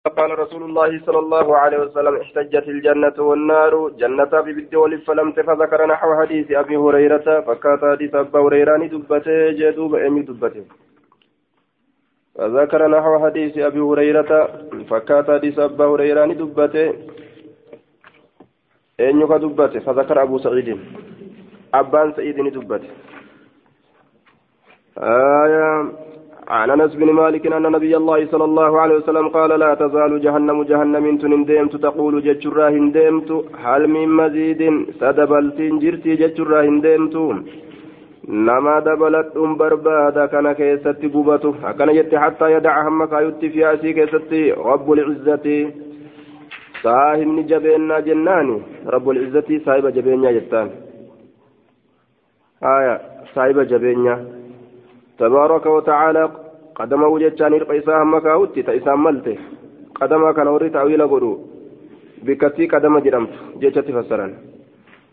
قال رسول الله صلى الله عليه وسلم احتجت الجنة والنار. جنة ببد ولف فلم فذكر نحو حديث أبي هريرة. فكات حديث أبا هريرة دبته جدوب أمي دبته. فذكر نحو حديث أبي هريرة. فكات حديث أبا هريرة دبته. أن دبته. فذكر أبو سعيد. أبان سعيد دبته. آية عن أنس بن مالك أن نبي الله صلى الله عليه وسلم قال لا تزال جهنم جهنم تندمت تقول جتشرا هندمت هل من مزيد سدبلت جرتي جتشرا هندمت نما دبلت أم بربادا كان كيستي بوبته كان يتي حتى يدع همك يتي في اسي كيستي رب العزة صاحب جبينا جناني رب العزة صاحب جبينا جتان. آية صاحب جبينا تبارك وتعالى قدم وجدتان إرقيسا همكا هوتي تأسان ملته قدم كان وري تأويل قدو. بكتي قدم جرمت. جيتشت فسرا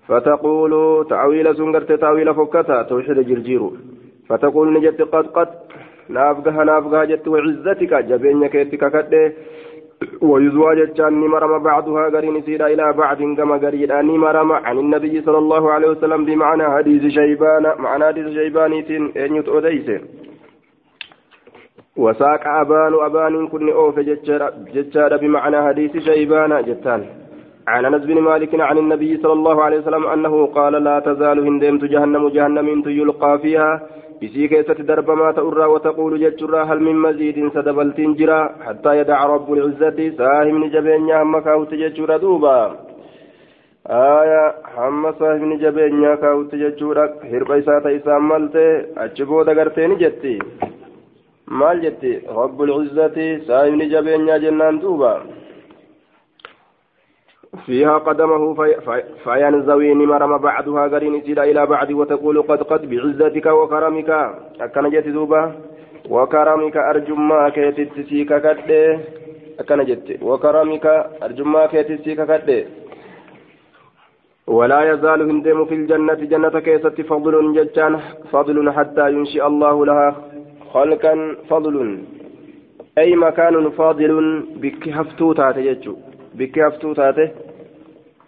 فتقول تأويل سنغرت تأويل فكتا توحيد جرجيرو. فتقول نجت قد قد. نافقها نافقها جت وعزتك جبين كيتك كده. ويزوى جتان نمرم بعضها قرين سيدا إلى بعض كما قرين نمرم عن النبي صلى الله عليه وسلم بمعنى حديث شيبان معنى حديث شيبان إن يتؤديسه وساق أبان أبان كن أوف ججار بمعنى حديث شيبان جتان. عن أنس بن مالك عن النبي صلى الله عليه وسلم أنه قال لا تزال هندمت جهنم جهنم يلقى فيها. isii keessatti darbamaa ta'urraa wataquulu jechuurraa hal min maziidin sadabaltiin jira. Hattaa yadaca rabbul cizzati saahibni jabeenyaa hamma kaawutti jechuudha duuba. Aya hamma saahibni jabeenyaa kaawutti jechuudha. Hirba isaa ta isaan malte achi booda gartee ni jetti. Maal jetti? Rabbul cizzati saahibni jabeenyaa jennaan duuba. فيها قدمه في في فينزوي نمرم بعدها قرين سيدا إلى بعد وتقول قد قد بعزتك وكرمك. أكن جت دوبا. وكرمك أرجما كيتسيك كد أكن جت. وكرمك أرجما كيتسيك كد ولا يزال هندم في الجنة جنة كيست فضل ججان فضل حتى ينشئ الله لها خلقا فضل. أي مكان فاضل بك هفتو تاتي بك هفتو تاتي.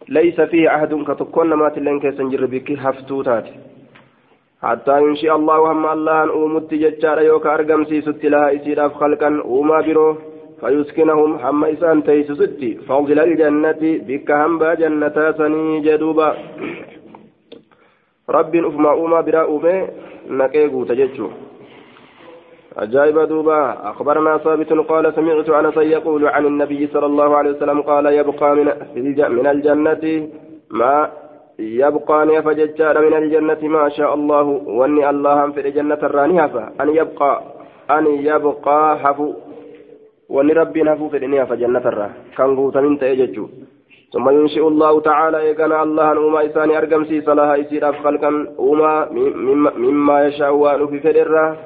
ليس فيه عهد كتكون ما تلين كيسنجر بك هفتو تاتي حتى ينشئ الله هم الله أن أومت ججار يوكا أرقم سيست لها إسيراف خلقا أوما برو. فيسكنهم هم إسان تيسستي فضل الجنة بك هم جنة سني جدوبا. رب أفما أوما برا أومي نكيغو تججو. أجائب دوبا. أخبرنا ثابت قال سمعت أنس يقول عن النبي صلى الله عليه وسلم قال يبقى من من الجنة ما يبقى نفججار من الجنة ما شاء الله. وأني الله في الجنة الراني هفا. أن يبقى أن يبقى هفو. وأني ربي هفو في الدنيا فجنة الرا. كان قوت من تأججو ثم ينشئ الله تعالى إيقنا الله أمة إساني أرقم سي صلاها يسير خلقا أمة مما يشاء وأن في فدرة.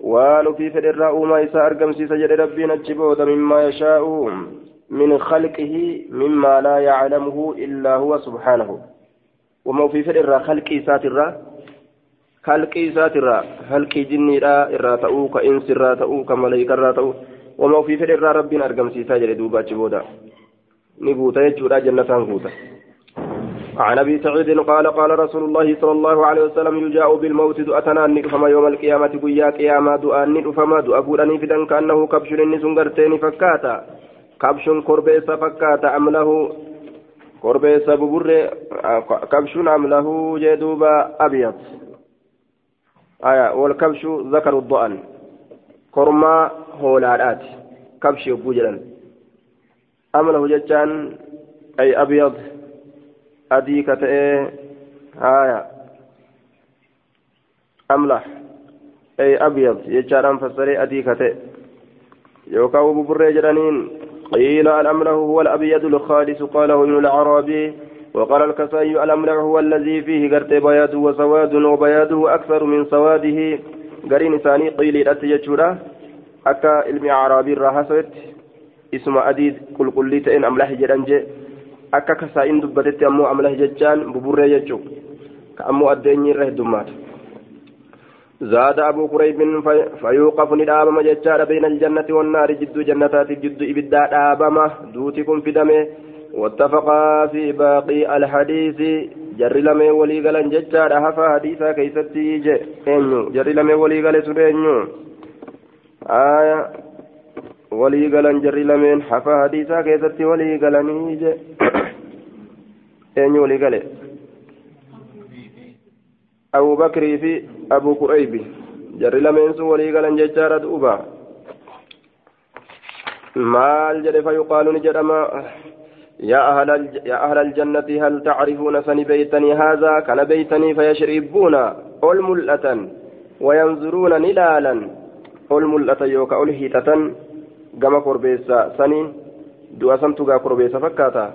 Waan ufii fedhe irraa uumaa isaa argamsiisa jedhe rabbiin achi booda mimmaa yashaa'u min khalqihi mimmaa laa yaclamuhu illaa huwa subhaanahu wama ufii fedhe irraa khalqii isaatirraa khalqii isaatirraa khalqii jinniidhaa irraa ta'uu ka insi irraa ta'uu ka maleeyka irraa ta'uu wama ufii fedhe irraa rabbiin argamsiisaa jedhe duuba achi booda ni guuta jechuudha jannataan guuta عن أبي سعيد قال قال رسول الله صلى الله عليه وسلم يجاء بالموت دؤتنا ندفما يوم القيامة قيا قياما دؤا ندفما دؤا قولني فدن كأنه كبش نسنغرتين فكاتا. كبش كربيس فكاتا أم له؟ كربيس ببر كبش أم له جدوبا أبيض. آية والكبش ذكر الضأن. كرما هولارات كبش بوجلا أم له جتان أي أبيض. Ta'e haya amlah ay abyad. Jechaadhaan fassaree adii ka ta'e. Yookaan buburree jedhaniin قيل الأمر هو الأبيض الخالص قاله ابن العربي وقال الكسائي الأمر هو الذي فيه قرت بياض وسواد وبياضه أكثر من سواده قرين ثاني قيل أتججورا أكا علم عربي راحسوت اسم أديد قل قل لي تئن أملاح جرنجي akka kasaa'iin dubbatetti ammoo amala jechaan buburree jechuun ka ammoo addeenyi irra heddummaata زاد أبو قريب في فيوقف ندابم جتشار بين الجنة والنار جد جنتات جد إبدا دابم دوتكم في دمه واتفقا في باقي الحديث جر لمي ولي قلن جتشار هفا حديثا كيستي جئنو جر لمي ولي قل سرينو آية ولي قلن جر لمين هفا حديثا كيستي ولي جئ أين ولي قل أبو بكر في أبو كريب جر لمن سولي قال ججارة دوبا مال جد فيقال نجرما يا أهل يا أهل الجنة هل تعرفون سني بيتني هذا كان بيتني فيشربون ألملة وينظرون نلالا ألملة يوكا ألهيتة كما قربيسا سني دوا سمتوكا قربيسا فكاتا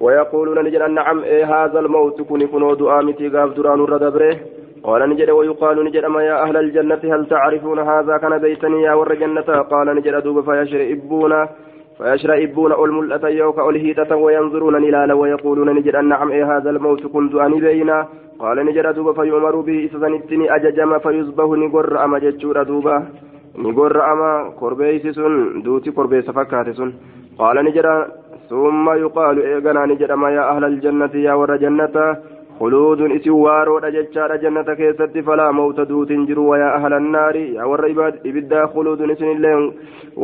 ويقولون نجد نعم إيه هذا الموت؟ كن كنو دعامتي قاف دران الردبره قال نجد ويقال نجد ما يا أهل الجنة هل تعرفون هذا؟ كان بيتني يا ور جنة. قال نجد دوب فيشرئبون فيشرئبون الملأة يوك ألهيتة وينظرون نلالا ويقولون نجد نعم إيه هذا الموت؟ كن دعاني بينا. قال نجد دوب فيؤمر به إسسنتني أججم فيصبح نقر. أما جتشور ni gorra ama korbeeysi sun duuti korbeessa fakkaate sun. Qaala ni jedha summa yuqaalu eeganaa ni jedhama yaa ahla aljannati yaa warra jannataa خلود إسوار ورجتشار جنة كيست فلا موت دوت جرو ويا أهل النار يا ور إبدا خلود إسن اللين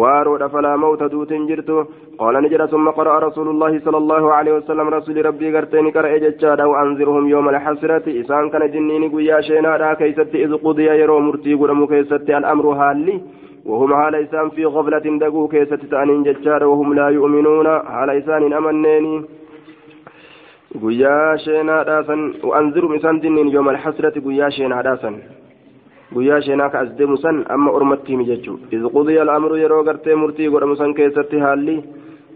وارو فلا موت دوت جرتو قال نجر ثم قرأ رسول الله صلى الله عليه وسلم رسول ربي قرتين قرأ جتشار وأنذرهم يوم الحسرة إسان كان جنيني قويا شينا كيست إذ قضي يرو مرتي قرمو كيست الأمر هالي وهم على إسان في غفلة دقوا كيسة تأنين ججار وهم لا يؤمنون على إسان أمنيني guyyaa sheenaa dhaasan anzirum isaan dinniin yooma alxasrati guyyaa sheenaa dhaasan. Guyyaa sheenaa ka as deemu san amma ormatti himi jechuudha iz qudiya al'amru yeroo gartee murtii godhamu san keessatti haalli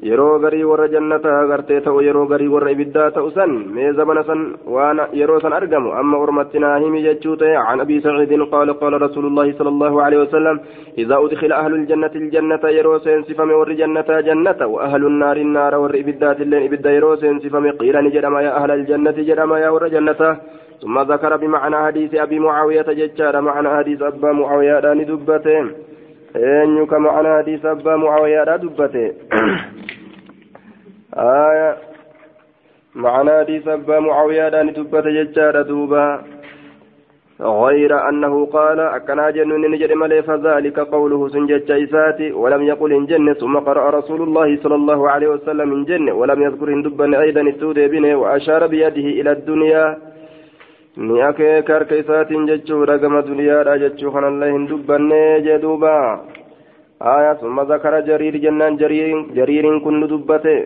yeroo garii warra jannataa gartee ta'u yeroo garii warra ibiddaa ta'u san mee zabana san waan yeroo san argamu amma ormatti naa himi jechuu ta'e عن أبي سعيد قال قال رسول الله صلى الله عليه وسلم إذا أدخل أهل الجنة الجنة يرو سينسفم ور جنة جنة وأهل النار النار ور إبدات اللين إبدا يرو سينسفم قيل نجرم يا أهل الجنة جرم يا ور جنة ثم ذكر بمعنى حديث أبي معاوية ججار معنى حديث أبا معاوية داني دبتين eenyu ka macnaa hadiisa abbaa mucaawiyaadha dubbate? Aya macnaa hadiisa abbaa mucaawiyaadhaani dubbate jechaadha duuba. غير أنه قال أكنا جن نجد ملي فذلك قوله سنجد إساتي ولم يقل إن جنة ثم قرأ رسول الله صلى الله عليه وسلم إن جنة ولم يذكر إن دبا أيضا التودي بني وأشار بيده إلى الدنيا ni akeeka harka isaatiin jechuudha gama duniyaadha jechuu kanallee hin dubbanne jee duuba aya summa zakara jariir jennaan jariiriin kun nu dubbate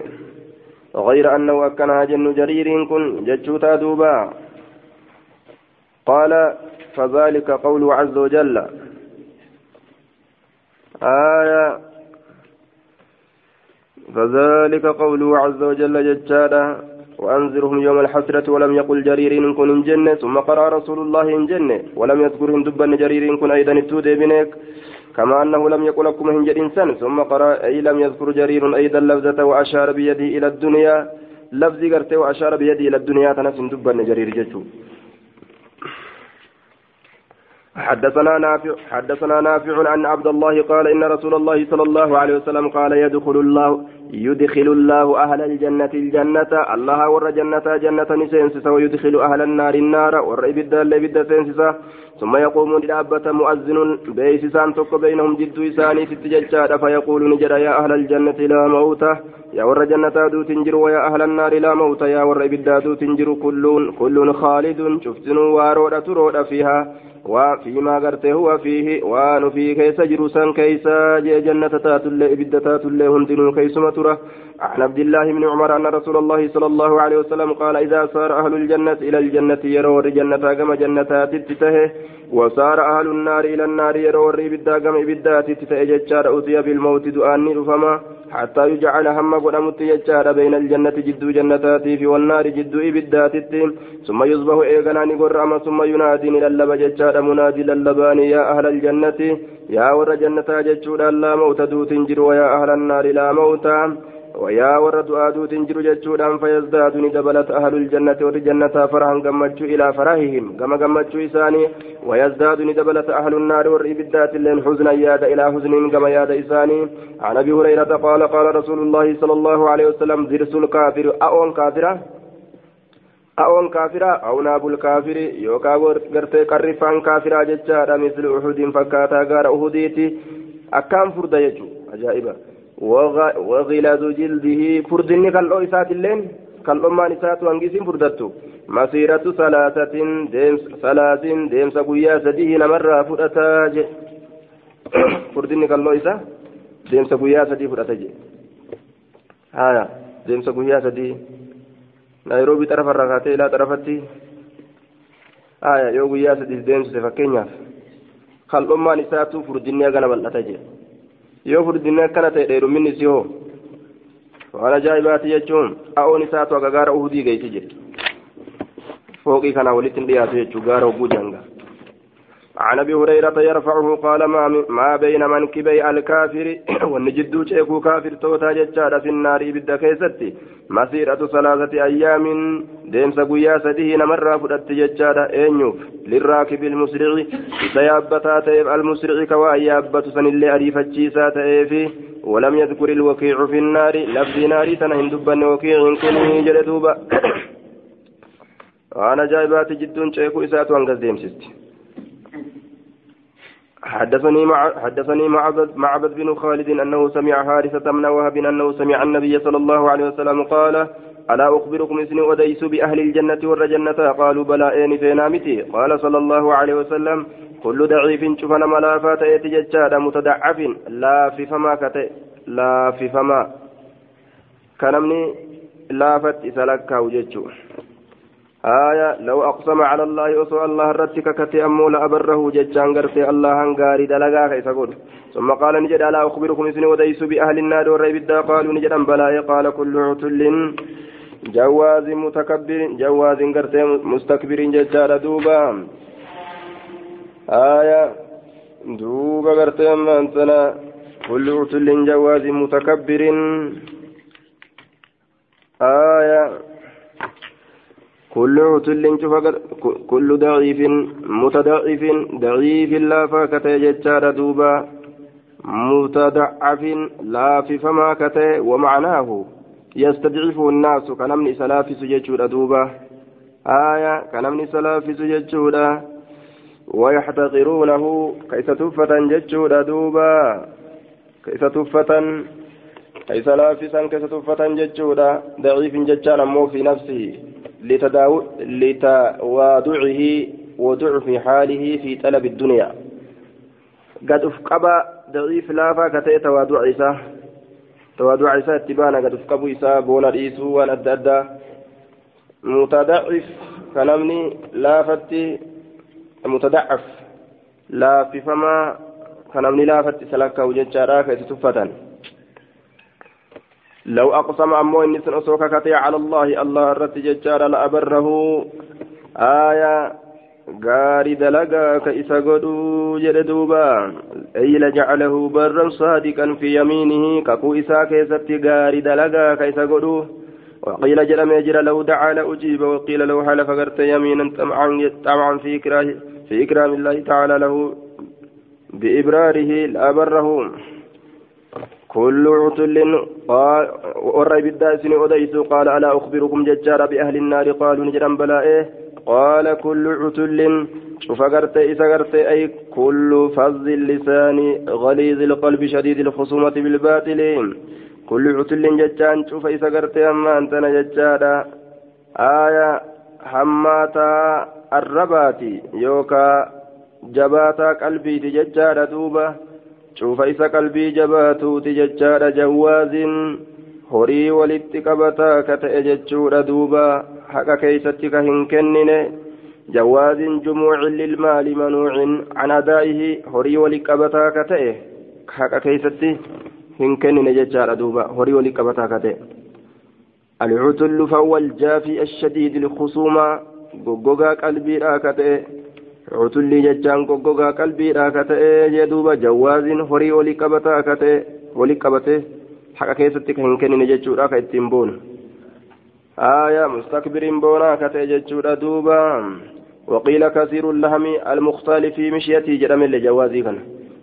غير أنه أكنها جن جرير كن جتشوتا دوبا قال فذلك قوله عز وجل آية فذلك قوله عز وجل جتشادا وأنذرهم يوم الحسرة ولم يقل جرير إن كن إن جنة ثم قرأ رسول الله إن جنة. ولم يذكرهم دبا جرير إن كن أيضا التودي بنك كما أنه لم يقل لكم هنجر إنسان ثم قرأ أي لم يذكر جرير أيضا لفظة وأشار بيده إلى الدنيا. لفظي قرته وأشار بيده إلى الدنيا تنس دبا جرير جتشو حدثنا نافع حدثنا نافع عن عبد الله قال إن رسول الله صلى الله عليه وسلم قال يدخل الله يدخل الله أهل الجنة الجنة. الله ور جنة جنة نسينسس ويدخل أهل النار النار. ور إبدا لبدا سينسس ثم يقوم لأبة مؤذن بيسسان تك بينهم جد إساني في التججاد فيقول نجر يا أهل الجنة لا موت. يا ور جنة دو تنجر ويا أهل النار لا موت. يا ور إبدا دو تنجر كل كل خالد. شفتن وارود ترود فيها. وفيما غرته هو فيه وان في كيس جروسا كيس جنة تاتل إبدا تاتل هندن كيسما ترى عن عبد الله بن عمر أن رسول الله صلى الله عليه وسلم قال إذا صار أهل الجنة إلى الجنة يروا الجنة كما جنتات تته وصار أهل النار إلى النار يروا الربدا كما إبدات تته جتشار أتي بالموت دؤاني رفما حتى يجعل هم قدمت يجار بين الجنة جد جنتات في والنار جد إبدات ثم يصبح إيغنا نقر ثم ينادي للب جتشار منادي للبان يا أهل الجنة يا ور جنة جتشور لا موت دوت جر ويا أهل النار لا موت. ويا ورد آدو تنجر جتشودان فيزداد ندبلت أهل الجنة والجنة فرحا قمتشو إلى فرحهم كما قمتشو إساني ويزداد ندبلت أهل النار والإبدات لين حزنا ياد إلى حزن كما ياد إساني. عن أبي هريرة قال قال رسول الله صلى الله عليه وسلم ذرس الكافر. أون كافرة أون كافرة أو ناب الكافر؟ يوكا غرتي قرفان كافرة جتشادا مثل أحد فكاتا غار أهديتي أكام فرد يجو أجائبا. وغلاظ جلده فردني كالو إسات اللين كالأمان إسات وانجيسين فردتو. مسيرة ثلاثة ديمس ثلاث ديمس قويا سديه نمر فرأتاج فردني كالو إسا ديمس قويا سديه فرأتاج هايا ديمس قويا سديه. نيروبي طرف الرغاتي إلى طرفتي آية yoo guyyaa sadii deemsise fakkeenyaaf kal'ummaan isaatu furdinni agana bal'ata jee yoo furdinni akkana ta'e dheerumminni si hoo waan ajaa'ibaati jechuun a'oon isaatu aga gaara uhudii geessi jedhe fooqii kanaa walitti hin dhiyaatu jechuu gaara hogguu janga عن ابي هريره يرفعه قال ما, ما بين منكبي الكافر والنجد شيخو كافر توتا ججارة في النار ابدا كيستي مسيرة ثلاثة ايام ديمس قويا سديه نمر فدت ججارة اينيوف للراكب المسرع سيابتا تيب المسرع كوا يابت سن اللي اريف تيفي ولم يذكر الوكيع في النار لفظ نار تنهن وكيع كني جلدوبا وانا جايبات جدون شيخو اساتو انقذ ديمسستي حدثني مع حدثني معبد معبد بن خالد أنه سمع حارثة بن وهب أنه سمع النبي صلى الله عليه وسلم قال ألا أخبركم إذن أديس بأهل الجنة والجنة قالوا بلى إن فينا متي قال صلى الله عليه وسلم كل ضعيف شفنا ملافات يتججاد متدعف لا في فما كت لا في فما كنمني لافت إسلكها وججو آية لو أقسم على الله أصو الله رتك كتي أمو لأبره ججان قرتي الله هنغاري دلقا كيس قول ثم قال نجد ألا أخبركم إذن وديس بأهل النار والريب قالوا نجد أن بلا قال كل عتل جواز متكبر جواز قرتي مستكبر ججال دوبا. آية دوبا قرتي أمانتنا كل عتل جواز متكبر. آية كل عتل كل ضعيف متضعف ضعيف لا فاكتة جتار دوبا متضعف لا في فما ومعناه يستضعف الناس. كنمني سلافس جتشور دوبا. آية كنمني سلافس جتشور. ويحتقرونه كيس تفة جتشور دوبا. كيس تفة كيس لافسا كيس تفة جتشور. ضعيف جتشان مو في نفسه. لتواضعه وضعف حاله في طلب الدنيا. قد أفقب ضعيف لافا كتئ تواضع عيسى تواضع عيسى اتبانا قد أفقب عيسى بون رئيسه وان أدى أدى. متضعف كلامني لافتي متضعف. لا في فما كلامني لافتي سلكه وجدشارا كيستفتا لو أقسم أمو إني سنسوك كتي على الله الله الرت ججار لأبره. آية isa godhuu jedhe duuba ay lajcalahu barran saadiqan fi yamiinihi kakuu isaa keessatti gaarii dalagaa ka isa godhuu وقيل جرم يجرى لو دعا لأجيب وقيل لو حلف غرت يمينا طمعا طمعا في إكراه في إكرام الله تعالى له بإبراره لأبره. كل عتل قال ورى بالداسن أديس قال ألا أخبركم ججار بأهل النار؟ قالوا نجرا بلا إيه قال كل عتل شوف قرت إذا قرت أي كل فظ اللسان غليظ القلب شديد الخصومة بالباطل. كل عتل ججان شوف إذا قرت أما أنت ججارا آية حماتا الرباتي يوكا جباتا قلبي ججارا دوبا cuufa isa qalbii jabaatuuti jechaadha jawwaazin horii walitti qabataa ka ta'e jechuudha duuba haqa keeysatti ka hin kennine jawaazin jumuucin lilmaali manuucin can adaa'ihi horii walitti qabataa ka ta'e haqa keeysatti hin kennine jechaadha duuba horii walitti qabataa ka ta'e العتل فهو الجافي الشديد الخصومة غوغا قلبي راكته cutullii jechaan goggogaa qalbiidha akka ta'e jee duuba jawaaziin horii walii qabata akka ta'e walii qabate haqa keessatti kan hin kennine jechuudha ka ittiin boonu. Aaya mustakbiriin boona akka ta'e jechuudha duuba. Waqiila kasiirun lahami almuktaali fi mishiyatii jedhamellee jawaazii kana.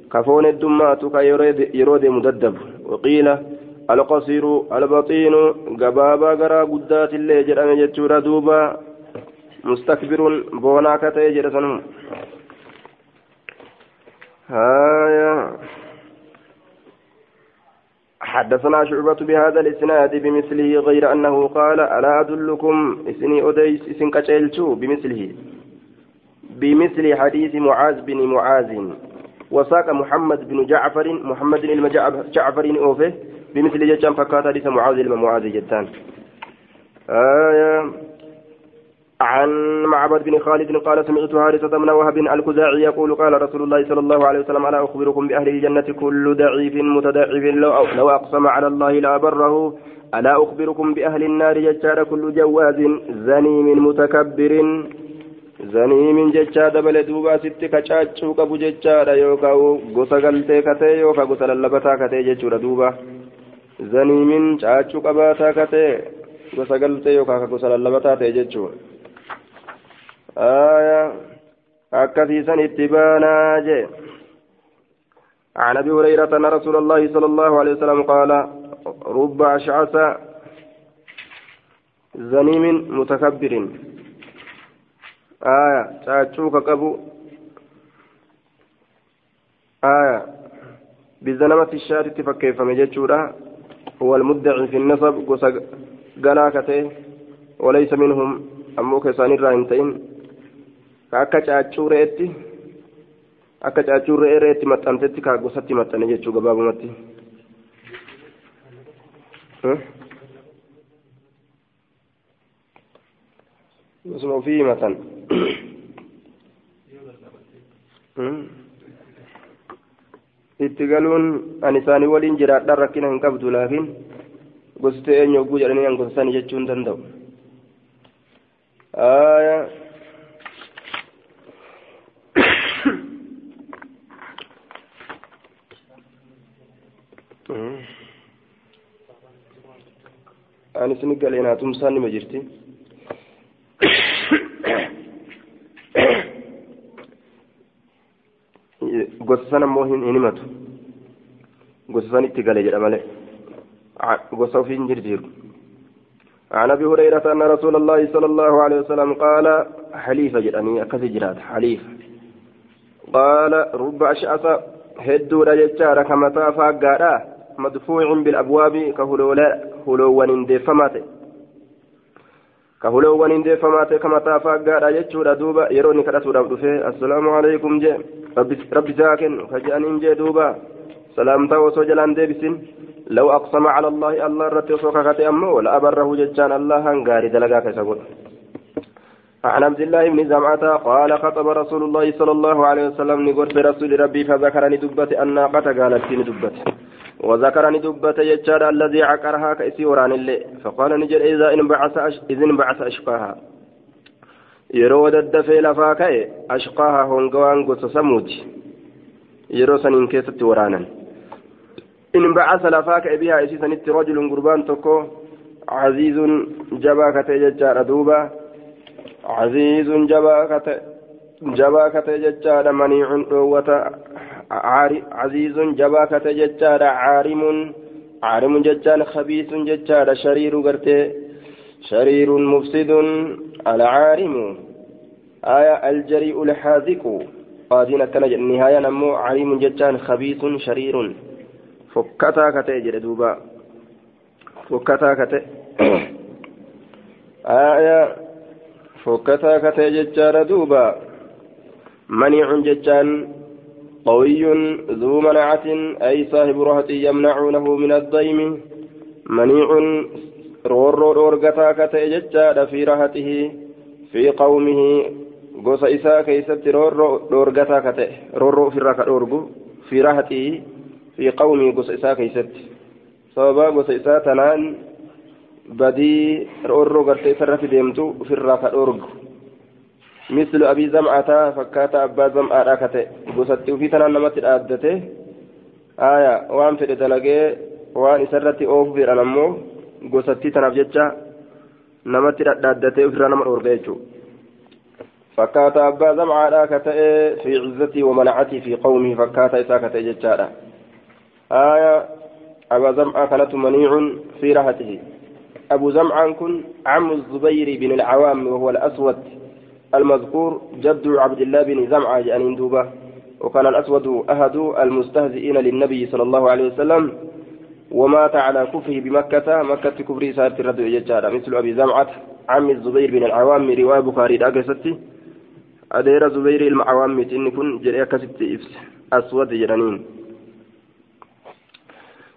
Kafoon heddummaatu ka yeroo deemu daddabu. Waqiila alqasiiru albaxiinu gabaabaa garaa guddaatillee jedhame jechuudha duuba. Mustakbiruun boonaa akka ta'e jedha هايا حدثنا شعبة بهذا الإسناد بمثله غير أنه قال ألا أدلكم إسني أديس إسن كتلتو بمثله. بمثل حديث معاذ بن معاذ. وساق محمد بن جعفر محمد بن جعفر أوفه بمثل جتان فكات حديث معاذ بن معاذ جتان آية عن معبد بن خالد قال سمعت هارثة بن وهب الكزاعي يقول قال رسول الله صلى الله عليه وسلم ألا أخبركم بأهل الجنة كل ضعيف متضعف لو, أقسم على الله لا بره ألا أخبركم بأهل النار ججار كل جواز؟ زنيم متكبر. زنيم ججار دبل دوبا ست كچاچو قبو ججار يوكا غوسا غلتي كتي يوكا غوسا للبتا كتي ججور دوبا. زنيم چاچو قباتا كتي. غوسا غلتي يوكا غوسا للبتا تي ججور. آية أكثيسا اتبانا جي. عن أبي هريرة أن رسول الله صلى الله عليه وسلم قال رب أشعث زنيم متكبر. آية تاتشوك قبو آية بزنمة الشاة فكيف مجتشورا هو المدعي في النصب قسا وليس منهم أموك ساني الراهنتين ka akka caaccuu re'eetti akka caaccuu re'ee re'eetti maxxantetti ka gosatti maxxane jechuu gabaabumatti gosuma ofii himatan itti galuun ani isaanii waliin jiraadhaan rakkina hin qabdu laakiin gosti eenyu oguu jedhanii an gosa jechuu hin danda'u ani isin galeenaa tumsaan nima jirti gosa san ammoo hin himatu gosa san itti gale jedha malee gosa ofii hin jirjiiru عن أبي هريرة أن رسول الله صلى الله عليه وسلم قال حليفة جدني أكثر جرات حليف قال رب اشعث هدو رجتار كما تافا مدفوع بالأبواب كهلوان اندفمات كهلوان اندفمات كما تافا قال يجور دوبا يروني كرسول دفه السلام عليكم جي ربي ساكن فجأنين جي دوبا سلامتا وسجلان ديبسين لو أقسم على الله الله رتي وصوكا أمه ولا أبره ججان الله هنغاري دلقا كسبون عن عبد الله بن زمعة قال خطب رسول الله صلى الله عليه وسلم نقول برسول ربي فذكرني دبت الناقة قالت دبت وذكرني دبت يجار الذي عقرها كأسي وران اللي فقال نجل إذا انبعث أش... إذ انبعث أشقاها yeroo daddafee lafaa ka'e ashqaaha hongawaan gosa samuuti yeroo saniin keessatti waraanan in bacasa lafaa ka'e bihaa isii sanitti rajulun gurbaan tokko caziizun jabaa katee jechaadha duuba caziizun jabaa jabaa katee jechaadha caarimun caarimun jechaan khabiisun jechaadha shariiru gartee shariirun mufsidun العارم آية الجريء الحاذق قادين كان نهاية نمو عليم جتان خبيث شرير فكتا كتي جدوبا فكتا كتي آية فكتا كتي جتان دوبا منيع جتان قوي ذو منعة أي صاحب رهط يمنعونه من الضيم منيع ta'e jechaadha fi rahatihi fi qawmihi gosa isaa keeysatti roorroo dhoorgataa ka ta'e roorroo ofirraa ka dhoorgu fi rahatihi fi qawmihi gosa isaa keeysatti sababaa gosa isaa tanaan badii roorroo gartee isarratti deemtu ofirraa ka dhoorgu مثل أبي زمعة فكاتا أبا زمعة كته غوستي وفي تنان نمت آدته آية وان في دلقي waan isarratti oofu fedhan ammoo gosattii tanaaf jecha namatti dhadhaaddatee ofirraa nama dhoorga jechuudha. fakkaata abbaa zamcaadhaa ka ta'e fi cizzatii wamanacati fi qawmii fakkaata isaa ka ta'e jechaadha aya abaa zamcaa kanatu maniicun fi rahatihi abu zamcaan kun camu zubayri المذكور جد عبد الله بن زمعة جانين دوبة وكان الأسود أحد المستهزئين للنبي صلى الله عليه وسلم. ومات على كفره بمكة. مكة كفره سارت الرد يجارة مثل أبي زمعة عم الزبير بن العوام رواية بخاري أقصتي أدير زبير المعوام إن كن جريا كست أسود جرانين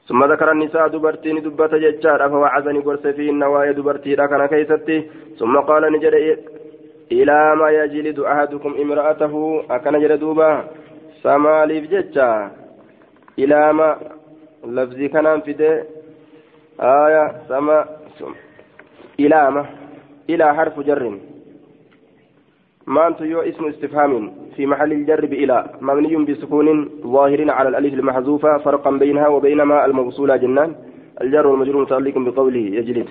ثم ذكر النساء دبرتين دبت ججار فوعزني قرس في النوايا دبرتي لكن كيستي. ثم قال نجر إلى ما يجلد أحدكم امرأته أكن جردوبا سماليف ججا إلى ما لفظي كان في آية سما إلى ما. إلى حرف جر. ما يو اسم استفهام. في محل الجر بإلى. مبني بسكون ظاهر على الألف المحذوفة فرقا بينها وبين ما الموصولة جنان. الجر والمجرور متعلق بقوله يجلد.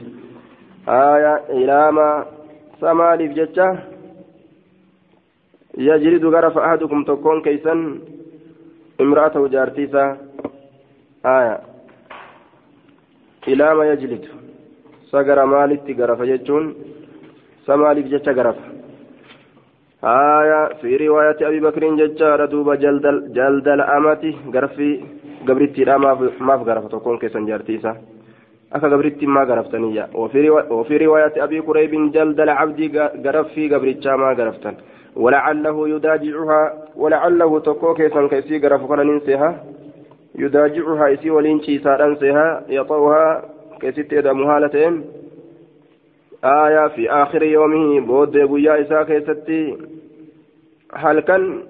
آية إلى ما يجلد غرف أحدكم تكون كيسا امرأته جارتيسا آية إلى ما يجلد سجر مالت غرف جتون سماليف ججا غرف آية في رواية أبي بكر ججار دوب جلد جلد الأمة غرفي غبرتي لا ما في غرفة تكون كيسا جارتيسا أكا غبرتي ما غرفتنية وفي, روا... وفي رواية أبي قريب جلد العبد غرفي غبرتشا ما غرفتن ولعله يداجعها ولعله تكو كيسا كيسي غرف كان ننسيها يداجعها إسي ولينشي سارنسيها يطوها كيسي تيدا مهالتين آية في آخر يومه بود بويا إسا كيستي هل كان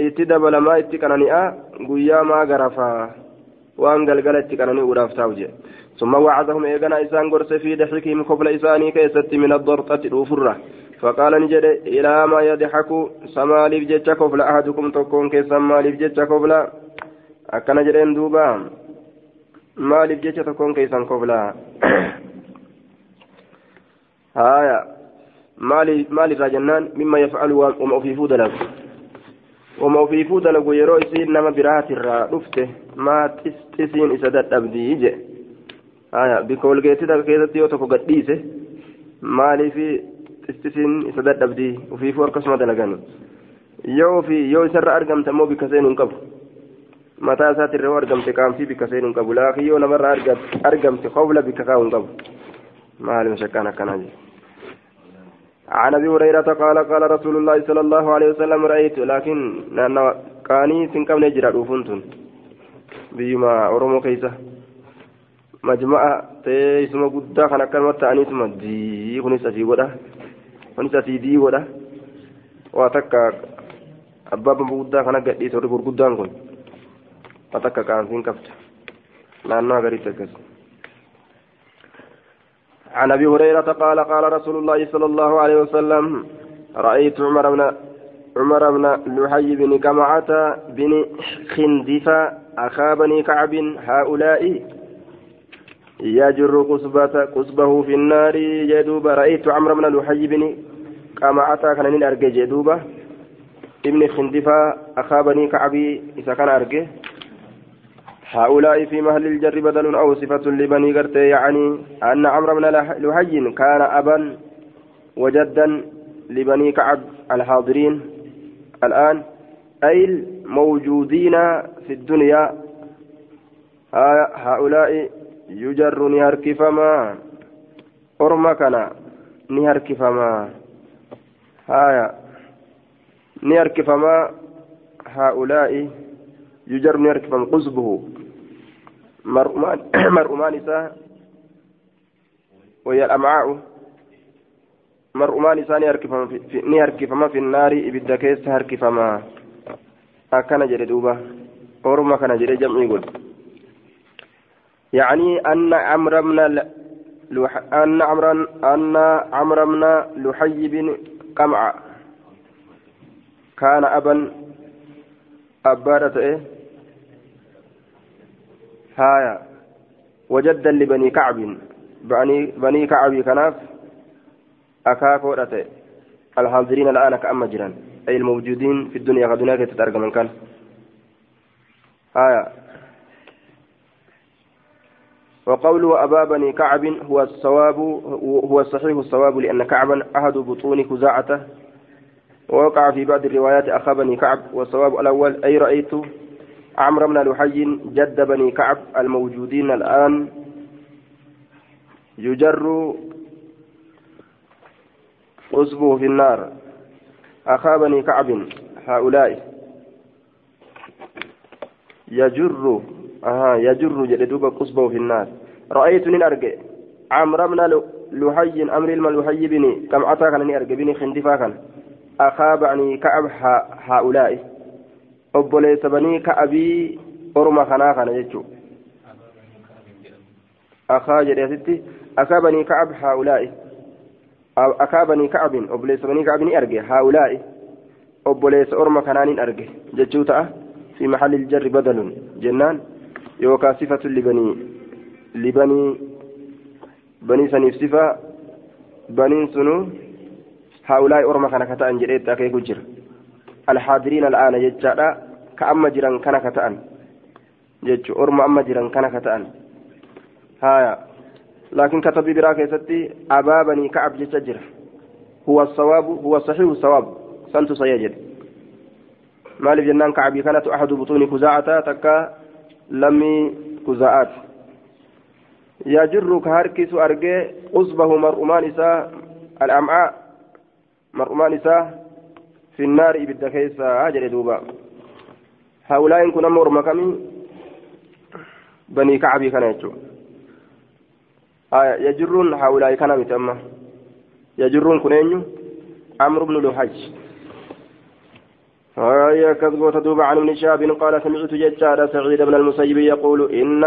اتدبل ما اتكنني بويا ما غرفا وان قلقل اتكنني ورافتا وجه ثم وعدهم إيغانا إسان قرس في ضحكهم قبل إساني كيستي من الضرطة الأفرة فقال نجد إلى ما يضحك سماليف جتش قبل أحدكم تكون كي سماليف جتش قبل. أكنا جرين دوبا. ماليف جتش تكون كيسان قبل. هايا مالي مالي مما يفعل وما في فودلك. وما في فودلك يرو يسين نما برات الرا دفته ما تسين إسدت أبدي يجي دك كيدا تيو تكو قديسه مالي في تسين إسدت أبدي وفي فور قسمة دلقاني yoo fi yoo isarra argamte immoo bikka seenuu hin qabu mataa isaatti irra argamte qaamsii bikka seenuu hin qabu laakiin yoo namarra argamte qobla bikka kaa'uu hin qabu maali mashakkaan akkanaa jiru عن ابي هريره قال قال رسول الله صلى الله عليه وسلم رايت لكن كاني سنكم نجرا دوفنتون بيما اورمو كيسا مجمع تيسما غدا كان كلمه تاني ثم دي كوني سفي غدا كوني سفي دي غدا واتكا أباب غدا كان غدي سوري غدان كون واتكا كان سين كفت نانا غري تكس. عن أبي هريرة قال قال رسول الله صلى الله عليه وسلم رأيت عمر بن عمر بن لحي بن كمعة بن خندفة أخا بني كعب هؤلاء يجر قصبة قصبه في النار جدوب رأيت عمرو بن لحي بن كمعة كان من أرجى جدوبة ابن خندفة أخا بني كعب إذا كان أرجى هؤلاء في مهل الجر بدل أو صفة لبني قرتي يعني أن عمرو بن لحي كان أبا وجدا لبني كعب الحاضرين. الآن أي الموجودين في الدنيا؟ هؤلاء فما أرمكنا نهرك فما هايا. نهرك فما هؤلاء يجر نهرك فما قصبه مرؤمان مرؤمان إساء وهي الأمعاء. مرؤمان إساء نهرك فما في النار. إبدا كيس هرك فما أكنا جري دوبا. أورما كان جري جمع يقول يعني أن عمرو بن لح... أن عمرو أن عمرو بن لحي بن قمع كان أبا أبادة إيه؟ هايا. وجدا لبني كعب. بني بني كعب كناف. أكاكو رتي الحاضرين الآن كأما جيران أي الموجودين في الدنيا غدنا كتترجم من كان آية وقوله أبا بني كعب هو الصواب هو الصحيح الصواب لأن كعبا أحد بطون خزاعته. ووقع في بعض الروايات أخا بني كعب والصواب الأول أي رأيت عمرو بن لحي جد بني كعب الموجودين الآن. يجر قصبه في النار. أخا بني كعب هؤلاء. يجر آه يجر جدوب قصبه في النار رأيت من أرجع عمرو بن لحي أمر الملوحي بني كم أتاك أنني أرجع بني خندفا كان أخا بني كعب هؤلاء obboleessa banii ka'abii orma kanaa kana jechuun akaa jedhe asitti akaa banii ka'ab haa'ulaa'i akaa banii ka'abin obboleessa banii ka'abin ni arge haa'ulaa'i obboleessa orma kanaanin arge jechuu ta'a fi jennaan yookaan sifatu libanii libanii banii saniif sifa baniin sunu haa'ulaa'i orma kana ka ta'an jedhee itti akeeku jira. الحاضرين الآن جتشادا كأما جيران كان كتأن جتش أرما أما جيران كان كتأن هايا لكن كتب براك ستي أبابني كعب جتشجر هو الصواب هو صحيح الصواب سنت سيجد مالف جنان كعبي كانت أحد بطون كزاعة تكا لمي كزاعات. يجر كهركس أرجي أصبه مرؤمان إساء الأمعاء مرؤمان إساء في النار إبدا كيسا أجل دوبا هؤلاء كنا مرمى كمي بني كعبي كان يجو. آية يجرون هؤلاء كان متأمة. يجرون كنين عمرو بن لحج آية كذبوت دوبا عن ابن شهاب قال سمعت ججار سعيد بن المسيب يقول إن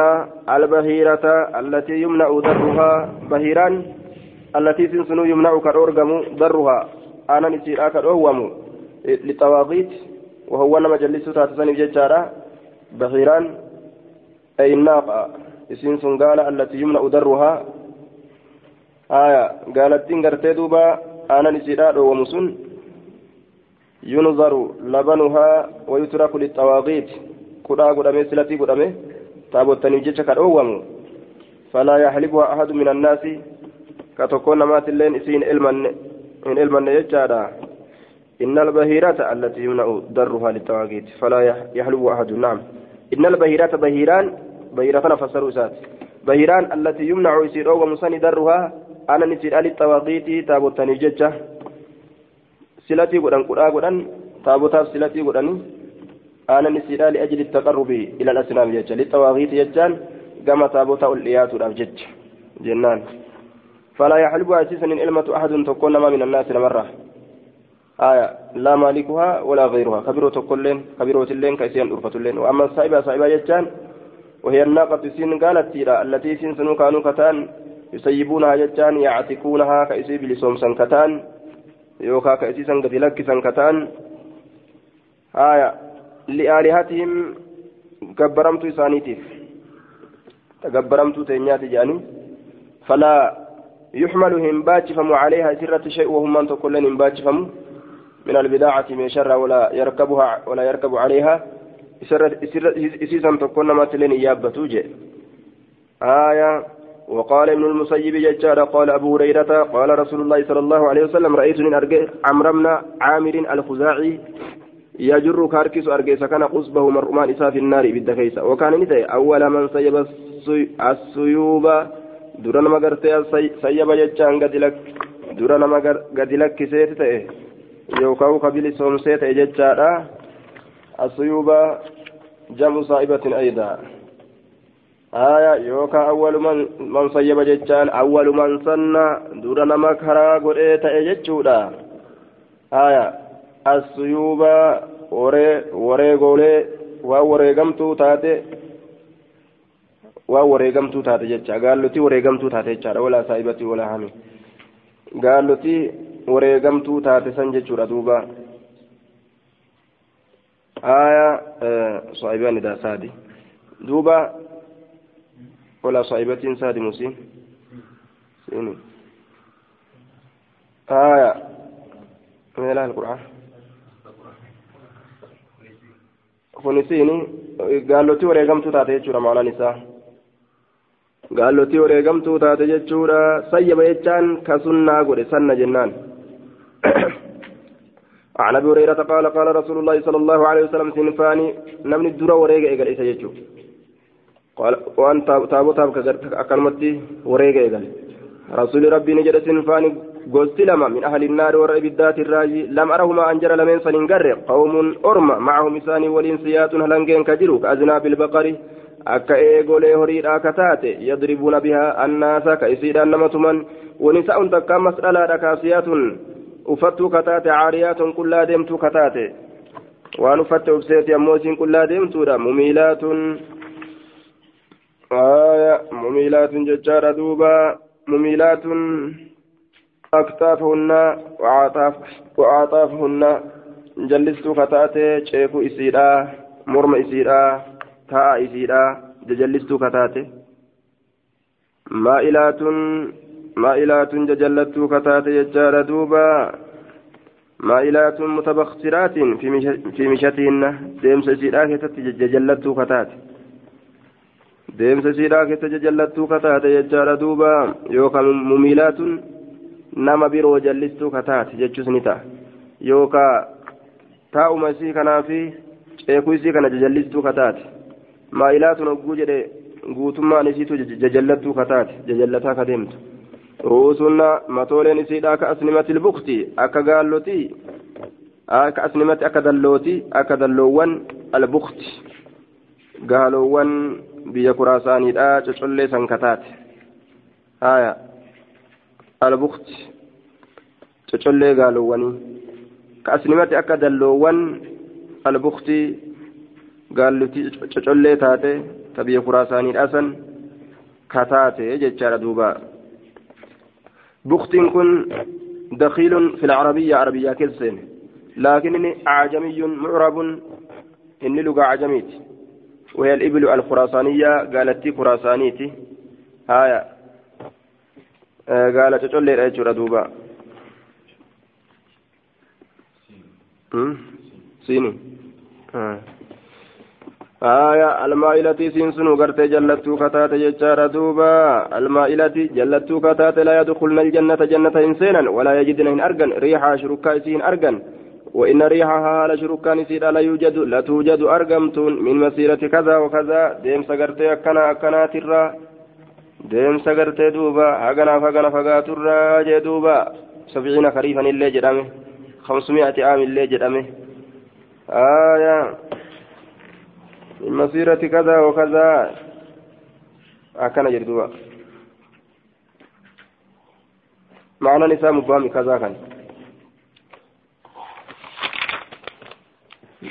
البهيرة التي يمنع درها بهيران التي سنسنو يمنع كالأورغم درها أنا نسير آكل للطواغيت وهو نما جلسوا تاتسني ججارا بخيران أي الناقة. إسين قال التي يمنع درها آية. قالت تنقرتي دوبا أنا نسيرا ومسن ينظر لبنها ويترك للطواغيت. كدا قدامي سلتي قدامي. تابوتني جيتشا كالأوم فلا يحلبها أحد من الناس. كتكون مات اللين إسين علما من علما يجارا إن البهيرات التي يمنع درها للتواقيت فلا يحلو أحد. نعم. إن البهيرات بهيران بهيرة فسروا سات. بهيران التي يمنع يصير أو مسني درها أنا نسير آل التواقيت تابوتاني ججة سلتي قدن قرآ قدن تابوتاف سلتي قدن أنا نسير لأجل التقرب إلى الأسلام ججة للتواقيت ججان كما تابوتا الإيات الأفجج جنان فلا يحلب أسيسا إن إلمة أحد تكون ما من الناس مرة آية لا مالكها ولا غيرها خبيرة كلين خبيرة اللين كيسين أرفة اللين وأما الصائبة صائبة جتان وهي الناقة سين قالت تيرا التي سين سنو كانوا كتان يسيبونها جتان يعتكونها كيسي بلسوم كتان يوكا كيسي سنقت لك كتان آية لآلهتهم كبرمت إسانيتيف تكبرمت تنيات جاني فلا يحمل هم باجفم عليها سرة شيء وهم من تقول لهم باجفم من البداعة من شر ولا يركبها ولا يركب عليها إسيسا تكون ما تلين إيابة توجه آية وقال ابن المسيب ججار قال أبو هريرة قال رسول الله صلى الله عليه وسلم رأيت من أرجع عمرو بن عامر الخزاعي يجر كاركس أرجيس كان قصبه مرمان إساء في النار بالدكيسة وكان ندى أول من سيب السيوب درنا ما قرتي سيب ججان قد لك درنا ما قد لك كسيت yookaan kabili soomsee ta'e jechaadha asuyuuba jamu saa'ibatin aydaa aya yookaan awwaluman man sayyaba jechaan awwaluman sanna dura nama karaa godhee ta'e jechuudha aya asuyuuba waree wareegoolee waan wareegamtuu taate waan wareegamtuu taate jecha gaallotii wareegamtuu taate jechaadha walaa saa'ibatti walaa hami gaallotii wareegamtuu taate san jechuudha duuba aya saahibaan idaa saadi duuba ولا صاحبة ساد مسين سيني آية من إله القرآن kunisiini gaallotii wareegamtuu taate jechuudha maalaan isaa gaallotii wareegamtuu taate jechuudha sayyaba jechaan ka sunnaa godhe sanna jennaan عن ابي هريره قال قال رسول الله صلى الله عليه وسلم سنفاني نمني الدرا وريغا ايغل ايسا يجو waan taabotaaf akkanumatti wareegee gale rasuulli rabbiin jedhe sinfaani gosti lama min ahli naari warra ibiddaati irraayi lam arahumaa an jara lameen saniin garre qawmuun orma macahum isaanii waliin siyaaxun halangeen ka jiru ka azinaa bilbaqari akka eegolee horiidhaa ka taate yadribuuna bihaa annaasa ka isiidhaan nama tuman wanisa'un takka ammas dhalaadha kaasiyaatun uffattuu ka taate caariyaatun qullaa deemtuu ka taate waan uffatte ubseeti ammoo isiin qullaa deemtuudha mumiilaatun mumiilaatun jechaadha duuba mumiilaatun أكتافهن وعطاف وعطافهن جلستو كتاتي شيكو إسيرا مرم إسيرا تاء إسيرا جلستو كتاتي مائلات مائلات ججلتو كتاتي يجار دوبا مائلات متبخترات في في مشتهن ديمس إسيرا كتاتي ججلتو كتاتي deemsa siidhaa keessa jajallattuu kataate jechaadha duuba yookaan mumiilaatun nama biroo jallistuu kataate jechuus ni ta'a yookaan taa'uma isii kanaa fi ceekuu isii kana jajallistuu kataate maa'ilaatun hogguu jedhe guutummaan isiitu jajallattuu kataate jajallataa ka deemtu ruusunna matooleen isiidhaa ka asnimatil bukti akka gaallotii akka asnimatti akka dallootii akka dalloowwan albukti gaaloowwan biyya kuraasaaniidhaa cocollee san kataate haya albukti cocollee gaalowwanii ka asnimatti akka dalloowwan albukti gaallutii cocollee taate ta biyya kuraasaaniidhaa san kataate jechaadha duuba buktiin kun lcarabiya arabiyaa keessa seene laakin inni acjamiyyun mucrabun inni lugaa acjamiiti وهي الإبل الخراسانية قالت خراسانيتي. هايا. آه قالت تقول رأيت دوبا سيني. آية المائلة سينسن وقرت جلتو كتات يجار دوبا المائلة جلتو كتات لا يدخلن الجنة جنة إنسانا ولا يجدن إن أرجن ريحها شركاء سين أرجن وإن ريحها لشركان سيدا لا يوجد لا توجد أرجمت من مسيرة كذا وكذا. ديم سقرتي أكنا أكنا ترى. ديم سقرتي دوبا. هغنا فغنا فغاترا جي دوبا. سبعين خريفا اللي جدامه. خمسمائة عام اللي جدامه. آية. من مسيرة كذا وكذا. أكنا جردوبا معنى نساء مبامي كذا كان.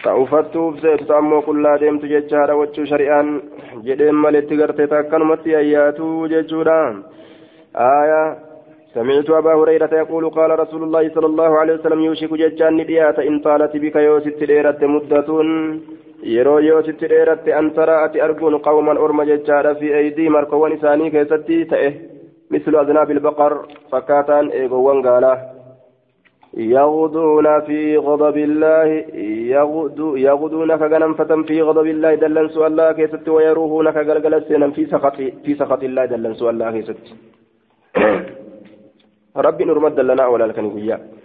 Ta'ufattuuf seetu ammoo qullaa deemtu jechaadha wachuu shari'aan jedheen maletti gartee takkanumatti ayyaatu jechuudha آية سمعت أبا هريرة يقول قال رسول الله صلى الله عليه وسلم يوشك ججان نديات إن طالت بك يوسف ديرت مدة yeroo yoo sitti dheeratte an tara ati arguun qawman orma jechaadha fi aydii markowwan isaanii keessatti ta'e mislu aznaabi ilbaqar fakkaataan eegowwan gaalaa يغدون في غضب الله يغدو يغدون كغنم فتن في غضب الله دلن سؤال الله كيست ويروهون كغلغل سنم في سخط في سخط الله دلن سؤال الله كيست ربي نرمد لنا ولا لك نقول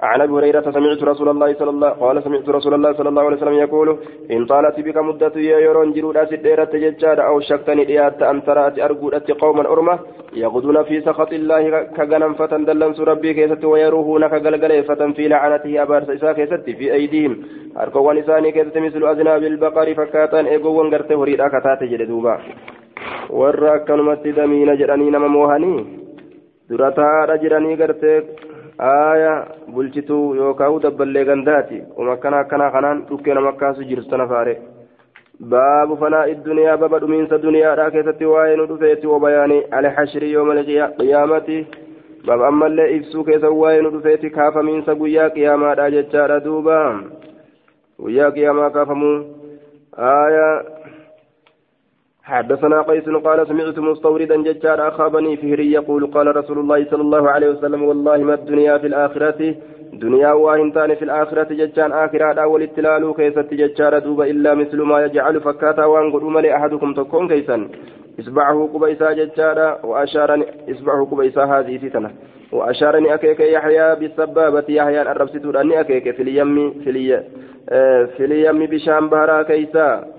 عن أبي هريرة سمعت رسول الله صلى الله قال سمعت رسول الله صلى الله عليه وسلم يقول إن طالت بك مدة يرون جرود سديرة ججار أو شكتني ديات أن ترأت أرجودت قوما أرمة يغدون في سخط الله كغنم فتن دلن ربي كيست ويروهون كغلغل فتن في لعنته أبار سيسا كيست في أيديهم. اركو ونساني كيست مثل اذناب البقر فكاتان ايغو غرت هريدا كتات جدوبا warra akkanumatti damiina jedhanii nama moohanii dura taa'aadha jedhanii gartee aaya bulchituu yookaan dabballee gandaati uma akkana akkana kanaan dhukkee nama akkaasu jirtu tana faare baabu fanaa idduniyaa baba dhumiinsa duniyaadhaa keessatti waa'ee nu dhufeetti obayaanii alhashrii yooma qiyaamati baba ammallee ibsuu keessa waa'ee nu dhufeetti kaafamiinsa guyyaa qiyaamaadhaa jechaadha duuba guyyaa qiyaamaa kaafamuu aaya حدثنا قيس قال سمعت مستوردا ججار أخابني فهري يقول قال رسول الله صلى الله عليه وسلم والله ما الدنيا في الآخرة؟ دنيا واهنتان في الآخرة ججان آخرة أول التلال كيست ججار دوب إلا مثل ما يجعل فكاتا وانقل لأحدكم تكون كيسا. إصبعه قبيسا ججار وأشار إصبعه قبيسا هذه فتنة. وأشارني أكيك يحيى بالسبابة يحيى الرب ستوراني أكيك في اليم اليم في اليم بشام بهرا كيسا.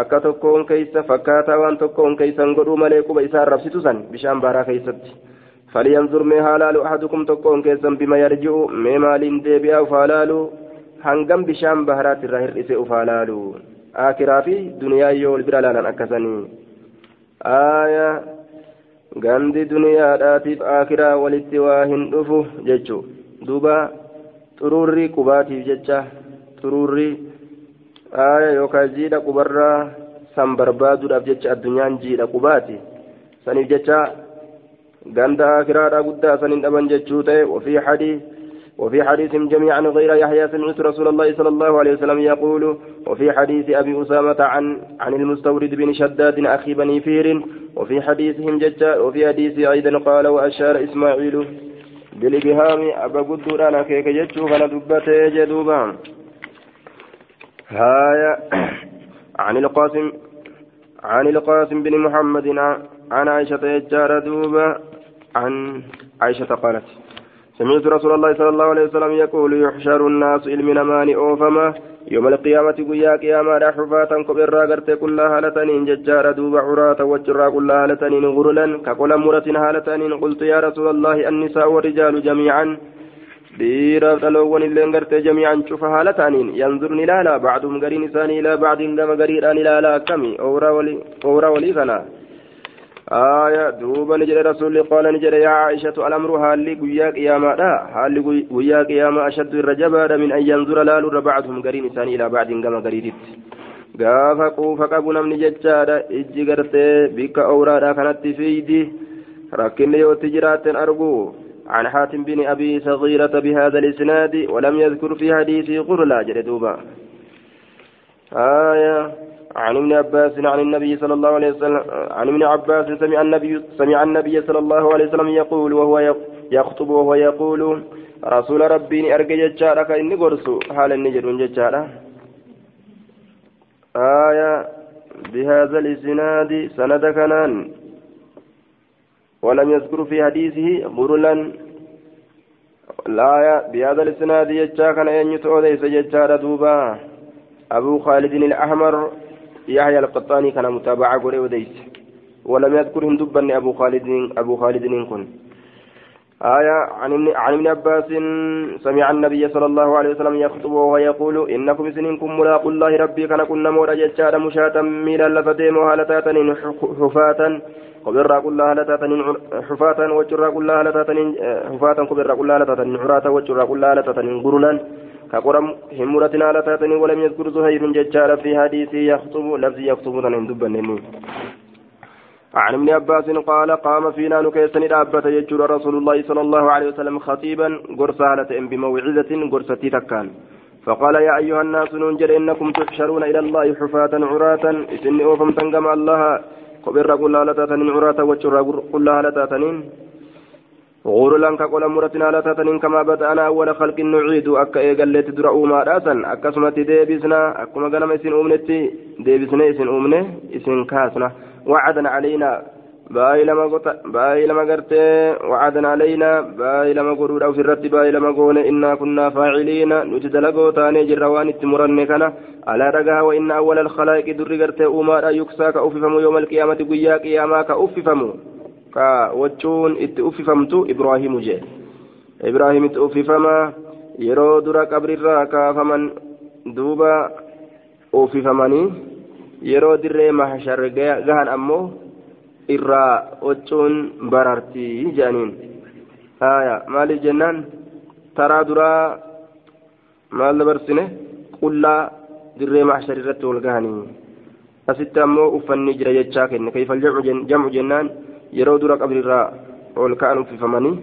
Akka tokkoon keeysa fakkaataa waan tokkoon keeysan godhuu malee quba isaa rabsitu san bishaan baaraa keeysatti falyanzur mee haalaalu ahadukum tokkoon keessan bima yarji'u mee maaliin deebi'aa uf hangam bishaan baharaatti irraa hir'ise uf haalaalu aakiraa fi duniyaa yoo bira laalan akkasanii aaya gandi duniyaadhaatiif aakiraa walitti waa hin dhufu jechuu duuba xuruurri qubaatiif jecha xuruurri aaya yookaan jiidha qubarraa san barbaaduudhaaf jecha addunyaan jiidha qubaati. Saniif jecha ganda akiraadha guddaa sanin dhaban jechuu ta'e ofii hadii وفي حديث جميعا غير يحيى سمعت رسول الله صلى الله عليه وسلم يقول وفي حديث أبي أسامة عن عن المستورد بن شداد أخي بني فير وفي حديثهم ججا وفي حديث أيضا قال وأشار إسماعيل بالإبهام أبا قدر أنا كيك جتشو فندبته جدوبا هايا. عن القاسم عن القاسم بن محمد عن عائشة يجار دوبا عن عائشة قالت سمعت رسول الله صلى الله عليه وسلم يقول يحشر الناس علم مان أوفما يوم القيامة قيا قياما حفاة كبرا قرت كلها هالتنين ججار دوبا عراة وجرا كلها هالتنين غرلا كقول مرة هالتنين قلت يا رسول الله النساء والرجال جميعا dhiiraaf dhaloowwan illeen gartee jamiican cufa haala ta'aniin yanzurni ilaala bacduhum gariin isaanii ilaa bacdiin gama gariidhaan ilaala akkami owraa walii kana آية دوبا نجد رسول قال نجد يا عائشة الأمر هالي قيا قياما لا هالي قيا قياما أشد الرجبة من أن ينظر لال بعضهم قرين إنسان إلى بعض كما قريدت gaafa quufa qabu namni jechaadha ijji gartee bikka owraadha kanatti fiidi rakkinni yootti jiraatten argu عن حاتم بن أبي صغيرة بهذا الإسناد ولم يذكر في حديث غرلا جلدوبا آية عن ابن عباس عن النبي صلى الله عليه وسلم عن ابن عباس سمع النبي سمع النبي صلى الله عليه وسلم يقول وهو يخطب وهو يقول رسول ربي أرجى جتشارك إني قرص حال النجر جتشارة آية بهذا الإسناد سند كنان ولم يذكر في حديثه غرلا الآية بهذا الإسناد يجا كان أن يتؤذيس يجا دوبا أبو خالد الأحمر يحيى القطاني كان متابعة قري وديس ولم يذكرهم دبا أبو خالد أبو خالد كن. آية عن ابن عباس سمع النبي صلى الله عليه وسلم يخطب وهو يقول إنكم سنينكم ملاقوا الله ربي كان كنا مورا جتشارا مشاة ميلا لفتيم وهالتاتن حفاة قبرا كلها هالتاتن حفاة وجرا كلها هالتاتن حفاة قبرا كلها هالتاتن عراة وجرا كلها هالتاتن غرلا كقرم همرة هالتاتن ولم يذكر زهير جتشارا في حديث يخطب لفظ يخطب تنين دبا عن ابن عباس قال قام فينا نكيسن دابة يجور رسول الله صلى الله عليه وسلم خطيبا قرصالة بموعظة قرصتي تكان. فقال يا أيها الناس ننجر إنكم تحشرون إلى الله حفاة عراة. إسن أوفم تنقم الله. قبر قل لتاتنين عراة وجر قل لتاتنين غرلا كقول مرتنا لتاتنين كما بدأنا أول خلق نعيد. أكا إيقلت درأوا ما راسا. أكا سمت ديبسنا. أكما قلم إسن أمنتي. ديبسنا إسن أمنه. إسن كاسنا. وعدا علينا. بأي لما قط بأي لما قرت علينا. بأي لما قرود أو سرت بأي لما قون إنا كنا فاعلين. نجد لقو تاني جروان التمرن كنا. على رقها وإن أول الخلائق در قرت أمارا يكسى كأففم يوم القيامة قيا قياما كأففم كوجون اتأففمت إبراهيم جي. إبراهيم اتأففما yeroo dura qabrirraa kaafaman duuba uffifamanii yeroo dirree mahashar gahan ammoo irraa waccuun barartii jedhaniin haya maaliif jennaan taraa duraa maal dabarsine qullaa dirree mahashar irratti wal gahanii asitti ammoo uffanni jira jechaa kenne kayfal jamcu jennaan yeroo dura qabrirraa ol ka'an uffifamanii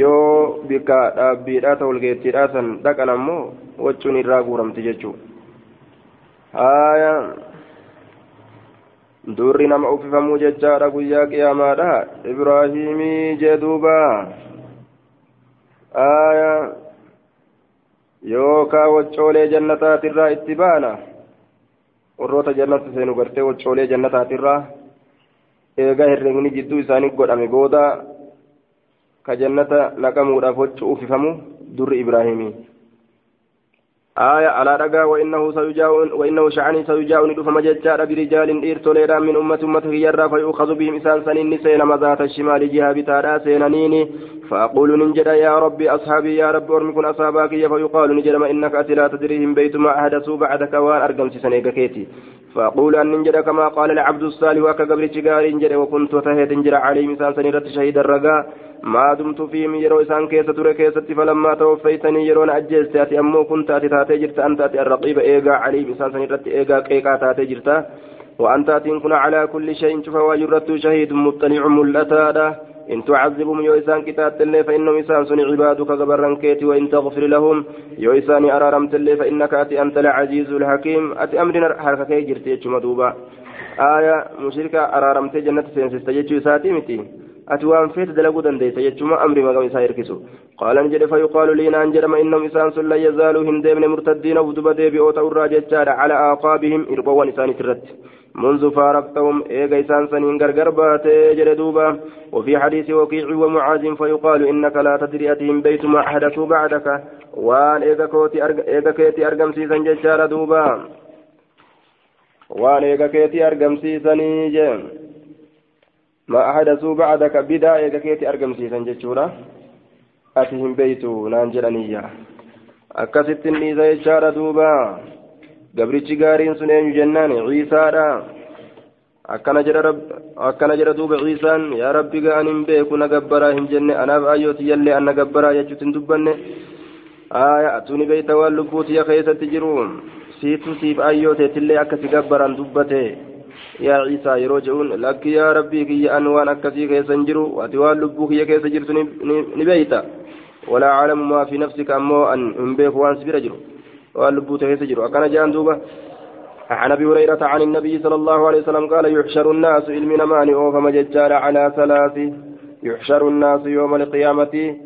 yoo bikka dhaabbiidhaa ta'u walgeettiidhaa san dhaqan ammoo waccuun irraa guuramti jechuudha durri nama uffifamuu jechaadha guyyaa qiyaamaadha ibraahimii jee duuba aya yookaa waccoolee jannataatirraa itti baana warroota jannata seenu gartee waccoolee jannataatirraa eegaa herreegni jidduu isaanii godhame booda ka jannata naqamuudhaaf waccu uffifamu durri ibraahimii آية على رجا وإنه سيجاء وإنه شعني سيجاء ندفم ججار برجال إرتوليرا من أمة أمته يرى فيؤخذ بهم إنسان سنين سين مذات الشمال جهة بتارا سينانيني فأقول ننجد يا ربي أصحابي يا رب أرمكن أصحابك فيقال نجد ما إنك أتي لا تدريهم بيت ما أحدثوا بعدك وان أرقم سنيك كيتي. فأقول أن ننجد كما قال العبد الصالح وكقبر شقار نجد وكنت وتهيت نجد عليه مثال سنيرة شهيد الرقا. ما دمت فيهم يرو إسان كيسة ترى كيسة فلما توفيتني يرون أجلت أتي أمو كنت أتي تاتي جرت أنت أتي الرقيب إيقا علي إسان سنيرة إيقا كيكا تاتي جرت وأنت أتي كن على كل شيء شوف وجرت شهيد مطلع ملتادا إن تعذبهم يو إسان كتاب اللي فإنهم إسان عبادك غبرا كيتي وإن تغفر لهم يو إسان أرارمت اللي فإنك أتي أنت العزيز الحكيم أتي أمرنا حركة جرتي يجمع دوبا آية مشركة أرارمت جنة سينسيست يجو ساتي متي feete dalaguu dandeessa jechuuma amri maqam isaa hirkisu qaalan jedhe fayuqaalu liinaan jedhama innahum isaan sun lan yazaaluu hin deemne murtaddiina uf duba deebi'oo ta'urraa jechaadha calaa aaqaabihim irqoowwan isaaniit irratti منذ فارقتهم إيجا إسان سنين غرغر دوبا وفي حديث وكيع ومعاذ فيقال إنك لا تدري أتهم بيت ما أحدثوا بعدك وان إيجا كوتي أرج... إيجا كيتي أرقم سيسن ججار دوبا وان إيجا كيتي أرقم سيسن جيم ما أحدثوا بعدك بدا إيجا كيتي أرقم سيسن ججورا أتهم بيت نانجلانية أكست النيزة ججار دوبا gabrichi gaariin sun eenyu jennaan ciisaadha akkana jedha duuba ciisaan yaa rabbi ga'an hin beeku na gabbaraa hin jenne anaaf ayyooti yallee an na gabbaraa jechuutti hin dubbanne aya atuni beeyta waan lubbuutiya keessatti jiru siitu siif ayyooteetillee akka si gabbaran an waan akkasii keessa hin jiru ati waan lubbuu kiyya keessa jirtu ni beeyta walaa aclamu maa fi nafsika ammoo an hin beeku waan si bira jiru واللبوت يسجر وكان جان دوبا. عن أبي هريرة عن النبي صلى الله عليه وسلم قال يحشر الناس علمنا ماني اوفم ججار على ثلاث يحشر الناس يوم القيامة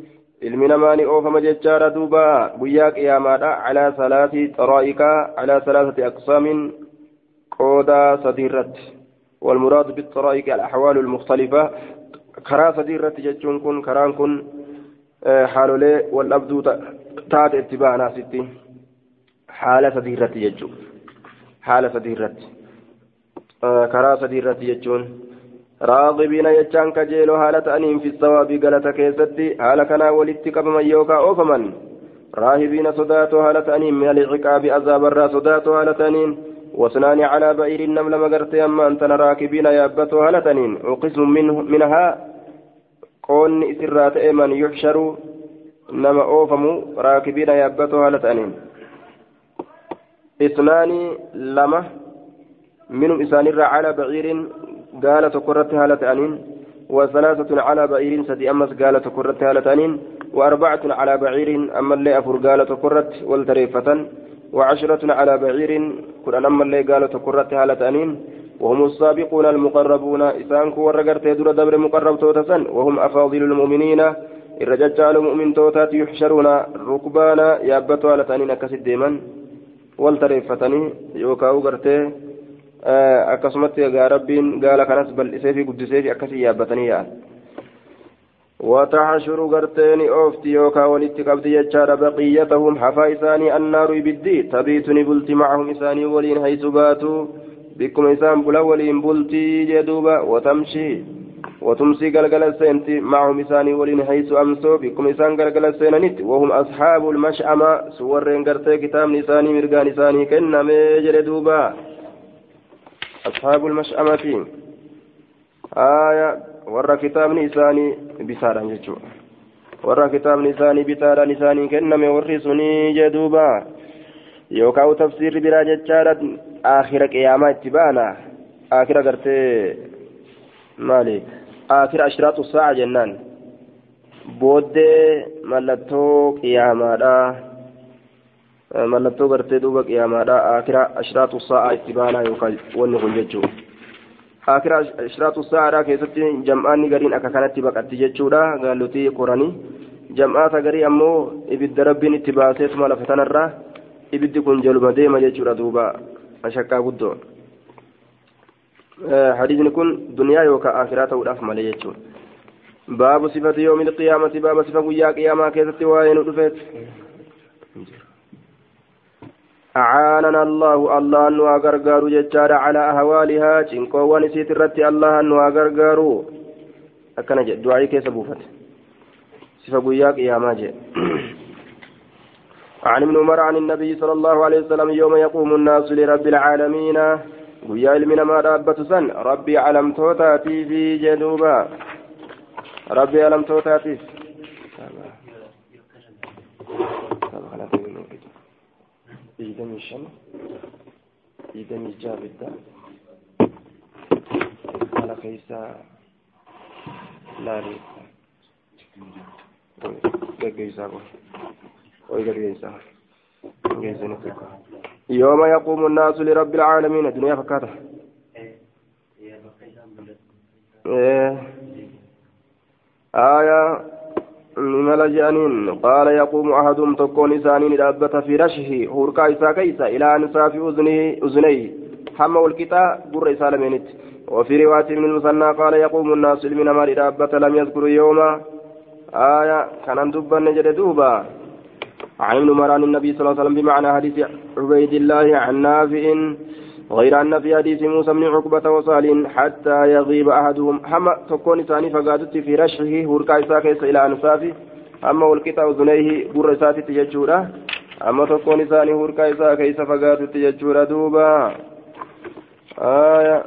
علمنا ماني اوفم ججار دوبا. بيا قيامة على ثلاث طرائق. على ثلاثة أقسام. قودا صديرت والمراد بالطرائق الأحوال المختلفة كرا صديرت ججون كن كران كن حالولي والأبدو تات اتباعنا ستين haala sadii irratti jechuun haala sadii irratti karaa sadii irratti jechuun raaqibiina jechaan kajeeloo haala ta'aniin fi sawaabii galata keessatti haala kanaa walitti qabaman yookaan oofaman raahibiina sodaatoo haala ta'aniin min alciqaabi azaabarraa sodaatoo nam lama gartee amma antana raakibiina yaabbatoo haala ta'aniin uqismu minhaa qoonni isirraa ta'e man yuxsharu nama oofamu raakibiina yaabbatoo haala ta'aniin اثنان لما منهم إسان على بعير قال تكرت هالة أنين وثلاثة على بعير سدي أمس قال تكرت هالة أنين وأربعة على بعير أما اللي أفر قال تكرت والتريفة وعشرة على بعير كل أما اللي قال تكرت هالة أنين. وهم السابقون المقربون إسان كور رقرت دور دبر مقرب توتسن. وهم أفاضل المؤمنين الرجال مؤمن توتات يحشرون. ركبانا يابتوا على تأنين أكسد ديما waltareeffatanii yookaan gartee akkasumatti egaa rabbiin gaala kanas bal'isee fi guddisee fi akkasii yaabbatanii yaa'an. وتحشر غرتين أوفتي يوكا ولت قبض يجار بقيتهم حفا إساني النار بدي تبيتني بلت معهم إساني ولين حيث باتوا. بكم إسان بلا ولين بلتي جدوبا. وتمشي. وتمسي قلقل السنت معهم إساني ولين حيث أمسوا. بكم إسان قلقل السننت وهم أصحاب المشأمة. سور قرتي كتاب نساني مرقان نساني كنا ميجر دوبا. أصحاب المشأمة آية warra kitaabni isaanii bitaadhaan jechuudha warra kitaabni isaanii bitaadhaan isaanii kenname warri sunii jedhuuba yookaan tafsiirri biraa jechaadha akhira qiyaamaa itti baana akhira gartee maali akhira ashiraatu saa'a jennaan booddee mallattoo qiyaamaadha mallattoo gartee duuba qiyaamaadha akhira ashiraatu saa'a itti baana yookaan wanni kun jechuudha. akira shiraatu sa'aadhaa keessatti jam'aanni gariin akka kanatti baqatti jechuudha. Gaallotii qoranii jam'aata garii ammoo ibidda rabbiin itti baaseetuma lafa tanarraa ibiddi kun jaluma deema jechuudha duuba ashakkaa guddoo eh, hadiisni kun duniyaa yookaan akiraa ta'uudhaaf malee jechuudha. Baabu sifati yoomiin qiyaamati? Baaba sifa guyyaa qiyaamaa keessatti waa'ee nu dhufeet. أعاننا الله الله أنو أغرغارو ججار على أهوالها چنكو ونسيت الرتي الله أنو أغرغارو أكنا جد دعائي كيس بوفت صفة قياك يا ماجي عن ابن عمر عن النبي صلى الله عليه وسلم يوم يقوم الناس لرب العالمين. قيا المنا ما رابة سن. ربي علم توتاتي في جنوبا. ربي علم توتاتي. إيدمي شن إيدمي جابدة على كيسا لاري يوم يقوم الناس لرب العالمين. الدنيا فكاته إية. آية مل جانين قال يقوم أحدهم تكون إسانين دابة في رشه هوركا إسا كيسا إلى أنصاف أذنه أذنيه حمى الكتاب بر إسالمينت وفي رواية من المثنى قال يقوم الناس من مال دابة لم يذكر يوما آية كان دبا نجد دوبا عن ابن مران النبي صلى الله عليه وسلم بمعنى حديث عبيد الله عن نافع غير أن في حديث موسى بن عقبة وصال حتى يغيب أحدهم حما تكون ثاني فقادت في رشه هركا إساكيس إلى أنفافه أما والقطع أذنيه بر إساتي تججورة أما تكون ثاني هركا إساكيس فقادت تججورة دوبا. آية.